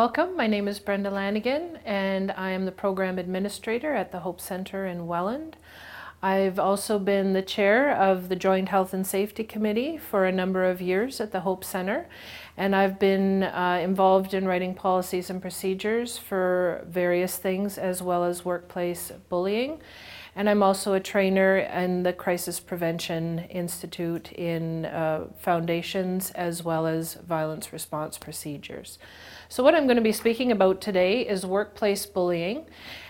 Welcome. My name is Brenda Lanigan, and I am the program administrator at the Hope Center in Welland. I've also been the chair of the Joint Health and Safety Committee for a number of years at the Hope Center, and I've been uh, involved in writing policies and procedures for various things as well as workplace bullying. And I'm also a trainer in the Crisis Prevention Institute in uh, foundations as well as violence response procedures. So, what I'm going to be speaking about today is workplace bullying.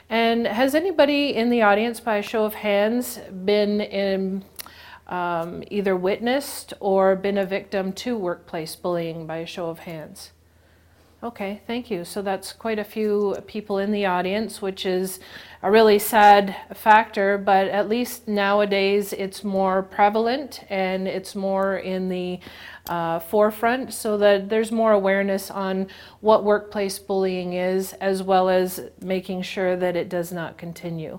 And has anybody in the audience, by a show of hands, been in, um, either witnessed or been a victim to workplace bullying by a show of hands? Okay, thank you. So that's quite a few people in the audience, which is a really sad factor, but at least nowadays it's more prevalent and it's more in the uh, forefront so that there's more awareness on what workplace bullying is, as well as making sure that it does not continue.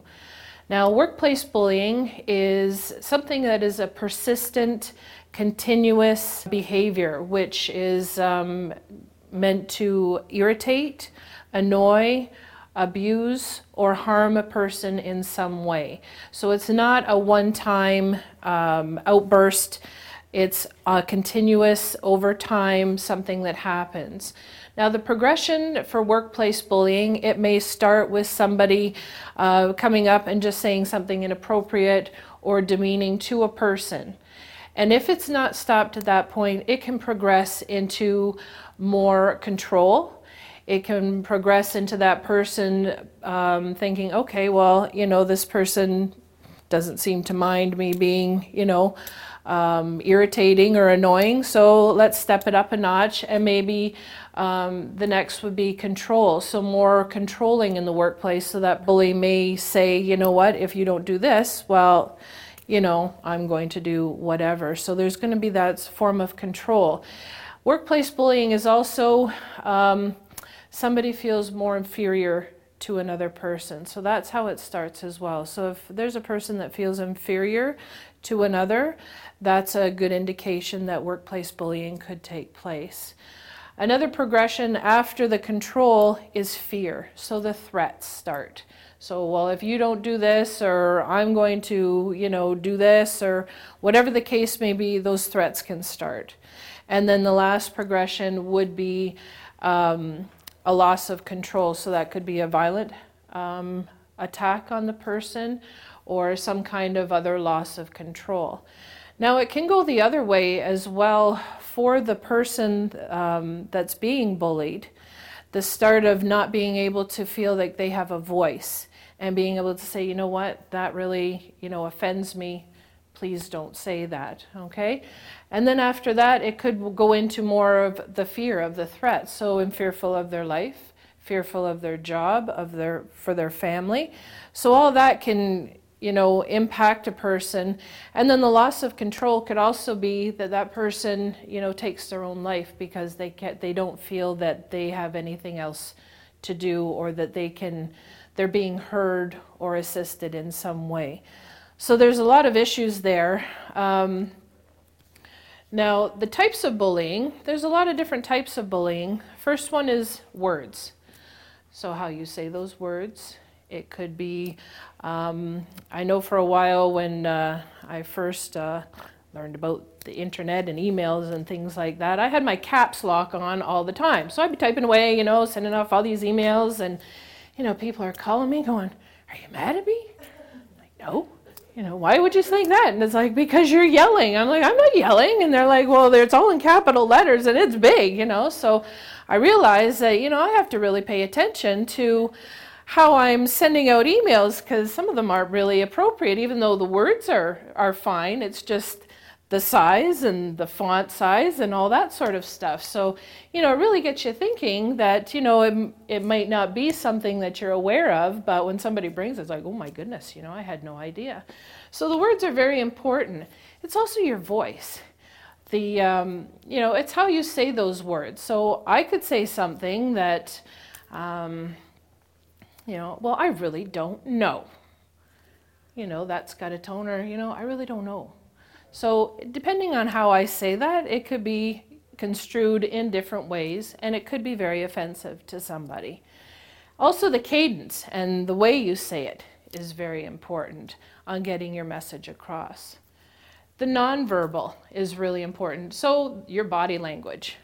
Now, workplace bullying is something that is a persistent, continuous behavior, which is um, meant to irritate, annoy, abuse, or harm a person in some way. So it's not a one time um, outburst, it's a continuous, over time, something that happens. Now, the progression for workplace bullying, it may start with somebody uh, coming up and just saying something inappropriate or demeaning to a person. And if it's not stopped at that point, it can progress into more control. It can progress into that person um, thinking, okay, well, you know, this person doesn't seem to mind me being, you know, um, irritating or annoying, so let's step it up a notch. And maybe um, the next would be control, so more controlling in the workplace, so that bully may say, you know what, if you don't do this, well, you know, I'm going to do whatever. So there's going to be that form of control. Workplace bullying is also um, somebody feels more inferior to another person. So that's how it starts as well. So if there's a person that feels inferior to another, that's a good indication that workplace bullying could take place. Another progression after the control is fear. So the threats start. So, well, if you don't do this, or I'm going to, you know, do this, or whatever the case may be, those threats can start. And then the last progression would be um, a loss of control. So that could be a violent um, attack on the person or some kind of other loss of control. Now, it can go the other way as well for the person um, that's being bullied. The start of not being able to feel like they have a voice and being able to say, you know what, that really, you know, offends me. Please don't say that, okay? And then after that, it could go into more of the fear of the threat. So, I'm fearful of their life, fearful of their job, of their for their family. So all that can you know impact a person and then the loss of control could also be that that person you know takes their own life because they can't they don't feel that they have anything else to do or that they can they're being heard or assisted in some way so there's a lot of issues there um, now, the types of bullying, there's a lot of different types of bullying. First one is words. So, how you say those words. It could be, um, I know for a while when uh, I first uh, learned about the internet and emails and things like that, I had my caps lock on all the time. So I'd be typing away, you know, sending off all these emails, and, you know, people are calling me going, Are you mad at me? I'm like, no you know, why would you think that? And it's like, because you're yelling. I'm like, I'm not yelling. And they're like, well, it's all in capital letters and it's big, you know. So I realized that, you know, I have to really pay attention to how I'm sending out emails because some of them aren't really appropriate, even though the words are, are fine. It's just the size and the font size and all that sort of stuff. So, you know, it really gets you thinking that, you know, it, it might not be something that you're aware of, but when somebody brings it, it's like, oh my goodness, you know, I had no idea. So the words are very important. It's also your voice. The, um, you know, it's how you say those words. So I could say something that, um, you know, well, I really don't know. You know, that's got a toner, you know, I really don't know so, depending on how I say that, it could be construed in different ways and it could be very offensive to somebody. Also, the cadence and the way you say it is very important on getting your message across. The nonverbal is really important. So, your body language.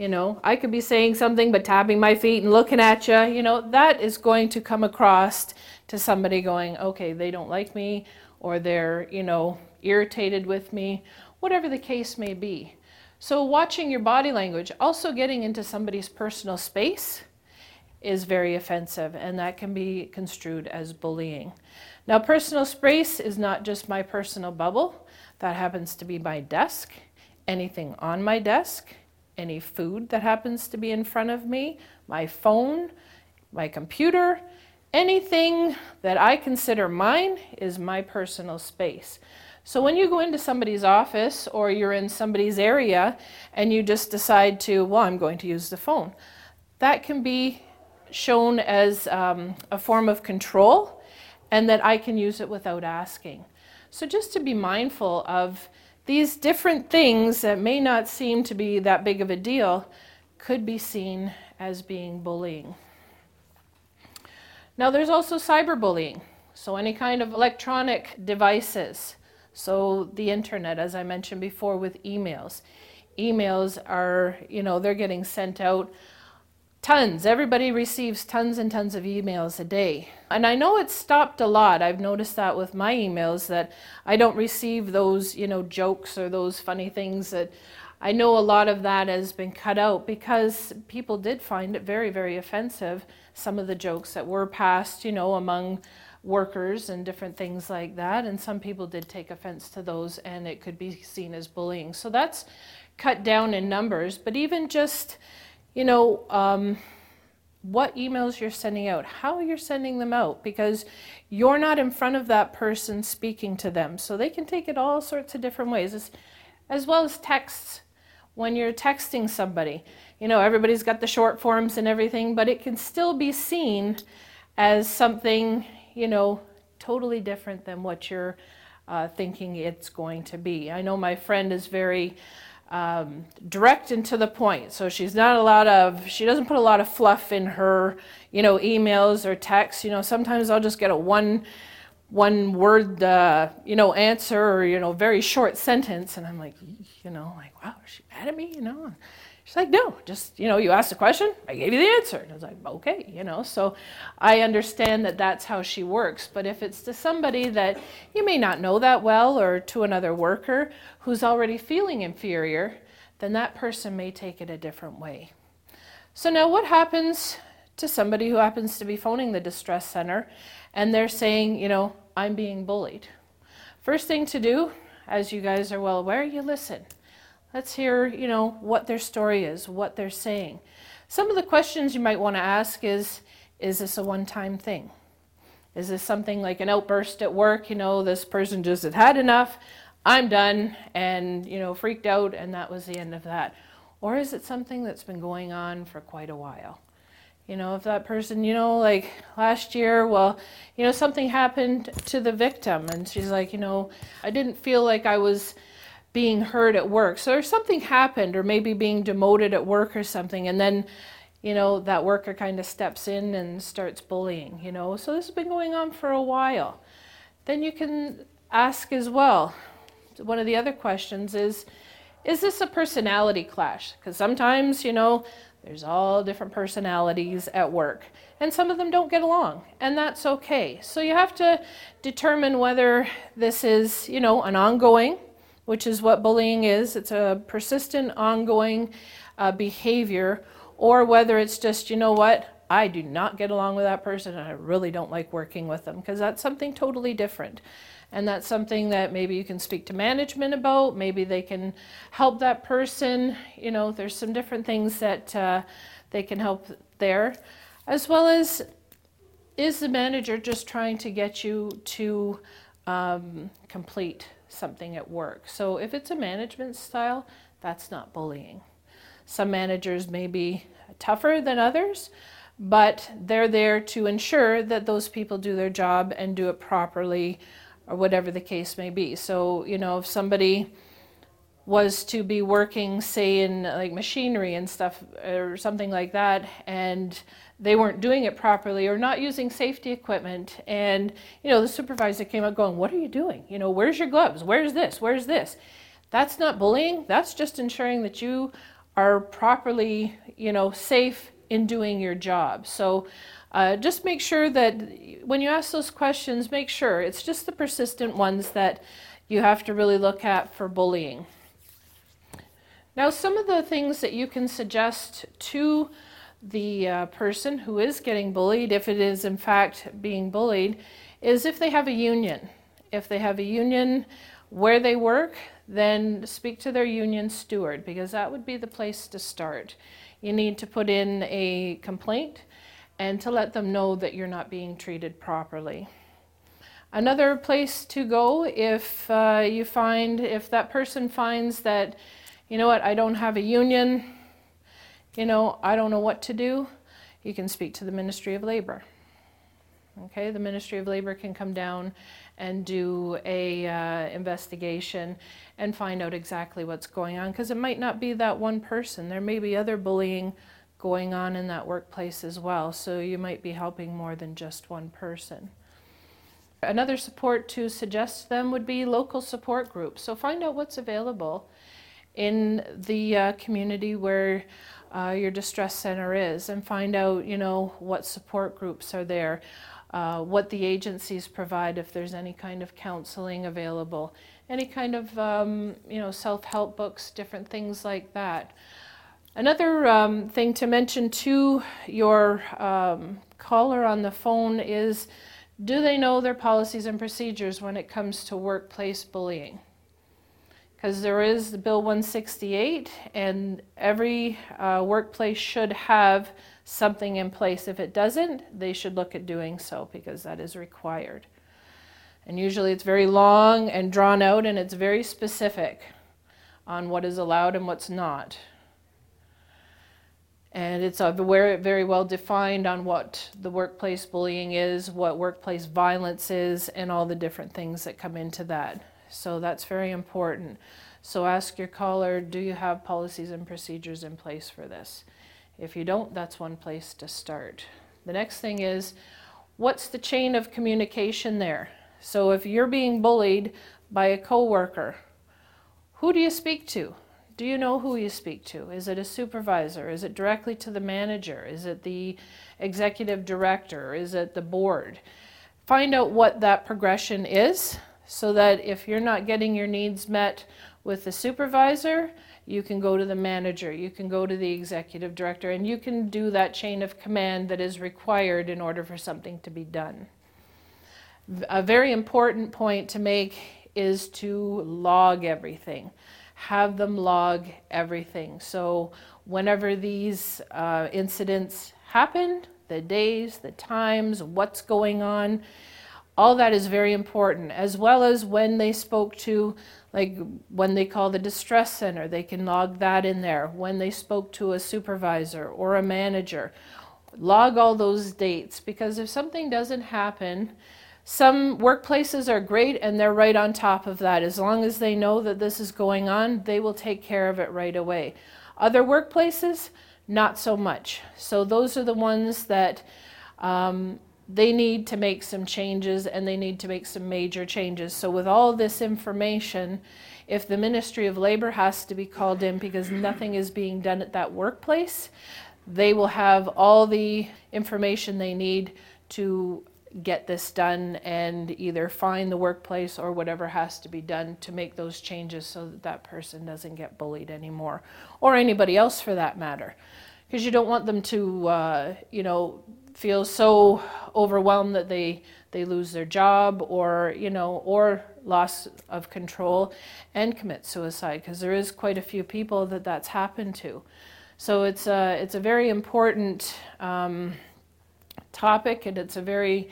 You know, I could be saying something but tapping my feet and looking at you. You know, that is going to come across to somebody going, okay, they don't like me, or they're, you know, irritated with me, whatever the case may be. So, watching your body language, also getting into somebody's personal space, is very offensive, and that can be construed as bullying. Now, personal space is not just my personal bubble, that happens to be my desk, anything on my desk, any food that happens to be in front of me, my phone, my computer, anything that I consider mine is my personal space. So when you go into somebody's office or you're in somebody's area and you just decide to, well, I'm going to use the phone, that can be shown as um, a form of control and that I can use it without asking. So just to be mindful of these different things that may not seem to be that big of a deal could be seen as being bullying. Now, there's also cyberbullying. So, any kind of electronic devices. So, the internet, as I mentioned before, with emails. Emails are, you know, they're getting sent out tons. Everybody receives tons and tons of emails a day. And I know it's stopped a lot. I've noticed that with my emails that I don't receive those, you know, jokes or those funny things that I know a lot of that has been cut out because people did find it very, very offensive some of the jokes that were passed, you know, among workers and different things like that. And some people did take offense to those, and it could be seen as bullying. So that's cut down in numbers. But even just, you know, um, what emails you're sending out, how you're sending them out, because you're not in front of that person speaking to them. So they can take it all sorts of different ways, as, as well as texts. When you're texting somebody, you know, everybody's got the short forms and everything, but it can still be seen as something, you know, totally different than what you're uh, thinking it's going to be. I know my friend is very um, direct and to the point, so she's not a lot of, she doesn't put a lot of fluff in her, you know, emails or texts. You know, sometimes I'll just get a one one word, uh, you know, answer or, you know, very short sentence. And I'm like, you know, like, wow, is she mad at me? You know, She's like, no, just, you know, you asked a question, I gave you the answer. And I was like, okay, you know, so I understand that that's how she works. But if it's to somebody that you may not know that well or to another worker who's already feeling inferior, then that person may take it a different way. So now what happens to somebody who happens to be phoning the distress center and they're saying, you know, I'm being bullied? First thing to do, as you guys are well aware, you listen. Let's hear, you know, what their story is, what they're saying. Some of the questions you might want to ask is is this a one-time thing? Is this something like an outburst at work, you know, this person just had had enough, I'm done and, you know, freaked out and that was the end of that? Or is it something that's been going on for quite a while? You know, if that person, you know, like last year, well, you know, something happened to the victim and she's like, you know, I didn't feel like I was being heard at work. So there's something happened, or maybe being demoted at work or something, and then, you know, that worker kind of steps in and starts bullying, you know. So this has been going on for a while. Then you can ask as well. One of the other questions is Is this a personality clash? Because sometimes, you know, there's all different personalities at work, and some of them don't get along, and that's okay. So you have to determine whether this is, you know, an ongoing which is what bullying is. It's a persistent, ongoing uh, behavior, or whether it's just, you know what, I do not get along with that person and I really don't like working with them because that's something totally different. And that's something that maybe you can speak to management about. Maybe they can help that person. You know, there's some different things that uh, they can help there. As well as, is the manager just trying to get you to um, complete something at work? So if it's a management style, that's not bullying. Some managers may be tougher than others, but they're there to ensure that those people do their job and do it properly or whatever the case may be. So, you know, if somebody was to be working, say, in like machinery and stuff or something like that, and they weren't doing it properly or not using safety equipment, and you know, the supervisor came up going, What are you doing? You know, where's your gloves? Where's this? Where's this? That's not bullying, that's just ensuring that you are properly, you know, safe in doing your job. So uh, just make sure that when you ask those questions, make sure it's just the persistent ones that you have to really look at for bullying. Now, some of the things that you can suggest to the uh, person who is getting bullied, if it is in fact being bullied, is if they have a union. If they have a union where they work, then speak to their union steward because that would be the place to start you need to put in a complaint and to let them know that you're not being treated properly. Another place to go if uh, you find, if that person finds that, you know what, I don't have a union, you know, I don't know what to do, you can speak to the Ministry of Labor. Okay, the Ministry of Labor can come down and do a uh, investigation and find out exactly what's going on because it might not be that one person. There may be other bullying going on in that workplace as well, so you might be helping more than just one person. Another support to suggest them would be local support groups. So find out what's available in the uh, community where uh, your distress center is and find out, you know, what support groups are there. Uh, what the agencies provide if there's any kind of counseling available, any kind of um, you know self-help books, different things like that. Another um, thing to mention to your um, caller on the phone is do they know their policies and procedures when it comes to workplace bullying? Because there is Bill 168, and every uh, workplace should have something in place. If it doesn't, they should look at doing so because that is required. And usually it's very long and drawn out and it's very specific on what is allowed and what's not. And it's very well defined on what the workplace bullying is, what workplace violence is, and all the different things that come into that. So that's very important. So ask your caller do you have policies and procedures in place for this? If you don't, that's one place to start. The next thing is, what's the chain of communication there? So if you're being bullied by a coworker, who do you speak to? Do you know who you speak to? Is it a supervisor? Is it directly to the manager? Is it the executive director? Is it the board? Find out what that progression is so that if you're not getting your needs met with the supervisor, you can go to the manager, you can go to the executive director, and you can do that chain of command that is required in order for something to be done. A very important point to make is to log everything. Have them log everything. So, whenever these uh, incidents happen, the days, the times, what's going on, all that is very important, as well as when they spoke to like when they call the distress center, they can log that in there. When they spoke to a supervisor or a manager, log all those dates because if something doesn't happen, some workplaces are great and they're right on top of that. As long as they know that this is going on, they will take care of it right away. Other workplaces, not so much. So those are the ones that um, they need to make some changes and they need to make some major changes. So, with all this information, if the Ministry of Labor has to be called in because nothing is being done at that workplace, they will have all the information they need to get this done and either find the workplace or whatever has to be done to make those changes so that that person doesn't get bullied anymore or anybody else for that matter because you don't want them to, uh, you know, feel so overwhelmed that they they lose their job or you know or loss of control and commit suicide because there is quite a few people that that's happened to. So it's a it's a very important um, topic and it's a very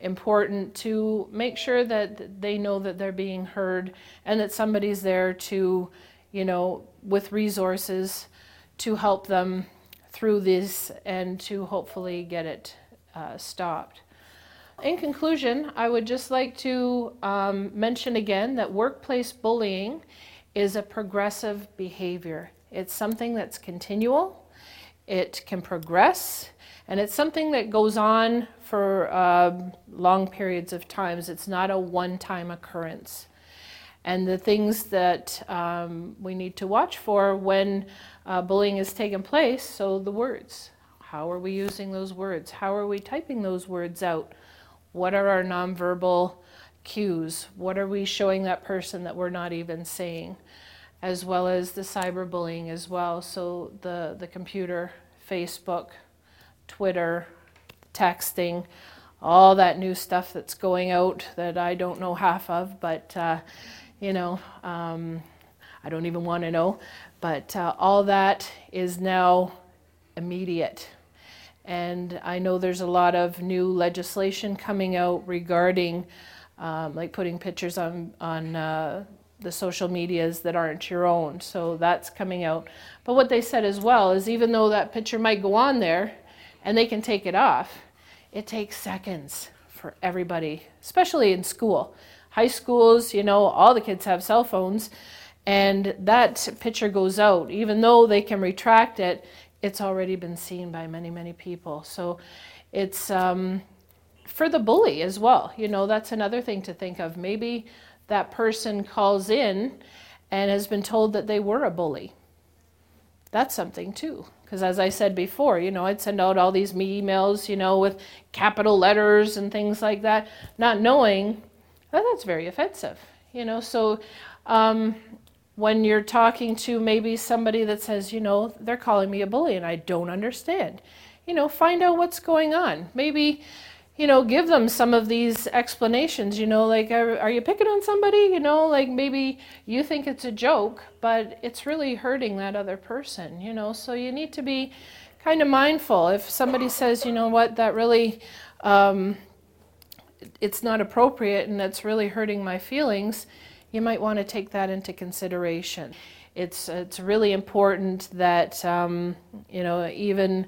important to make sure that they know that they're being heard and that somebody's there to, you know, with resources to help them through this and to hopefully get it uh, stopped. In conclusion, I would just like to um, mention again that workplace bullying is a progressive behavior. It's something that's continual, it can progress, and it's something that goes on for uh, long periods of times. It's not a one time occurrence. And the things that um, we need to watch for when uh, bullying is taking place so, the words. How are we using those words? How are we typing those words out? What are our nonverbal cues? What are we showing that person that we're not even saying? As well as the cyberbullying as well. So, the, the computer, Facebook, Twitter, texting, all that new stuff that's going out that I don't know half of, but uh, you know, um, I don't even want to know. But uh, all that is now immediate. And I know there's a lot of new legislation coming out regarding, um, like putting pictures on on uh, the social medias that aren't your own. So that's coming out. But what they said as well is even though that picture might go on there, and they can take it off, it takes seconds for everybody, especially in school. High schools, you know, all the kids have cell phones, and that picture goes out. Even though they can retract it, it's already been seen by many, many people. So it's um, for the bully as well. You know, that's another thing to think of. Maybe that person calls in and has been told that they were a bully. That's something too. Because as I said before, you know, I'd send out all these emails, you know, with capital letters and things like that, not knowing that that's very offensive, you know. So um, when you're talking to maybe somebody that says, you know, they're calling me a bully and I don't understand, you know, find out what's going on. Maybe you know, give them some of these explanations, you know, like, are, are, you picking on somebody? You know, like maybe you think it's a joke, but it's really hurting that other person, you know, so you need to be kind of mindful. If somebody says, you know what, that really, um, it's not appropriate and that's really hurting my feelings, you might want to take that into consideration. It's, it's really important that, um, you know, even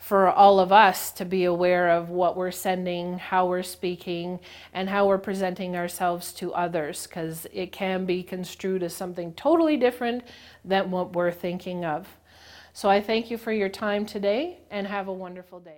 for all of us to be aware of what we're sending, how we're speaking, and how we're presenting ourselves to others, because it can be construed as something totally different than what we're thinking of. So I thank you for your time today and have a wonderful day.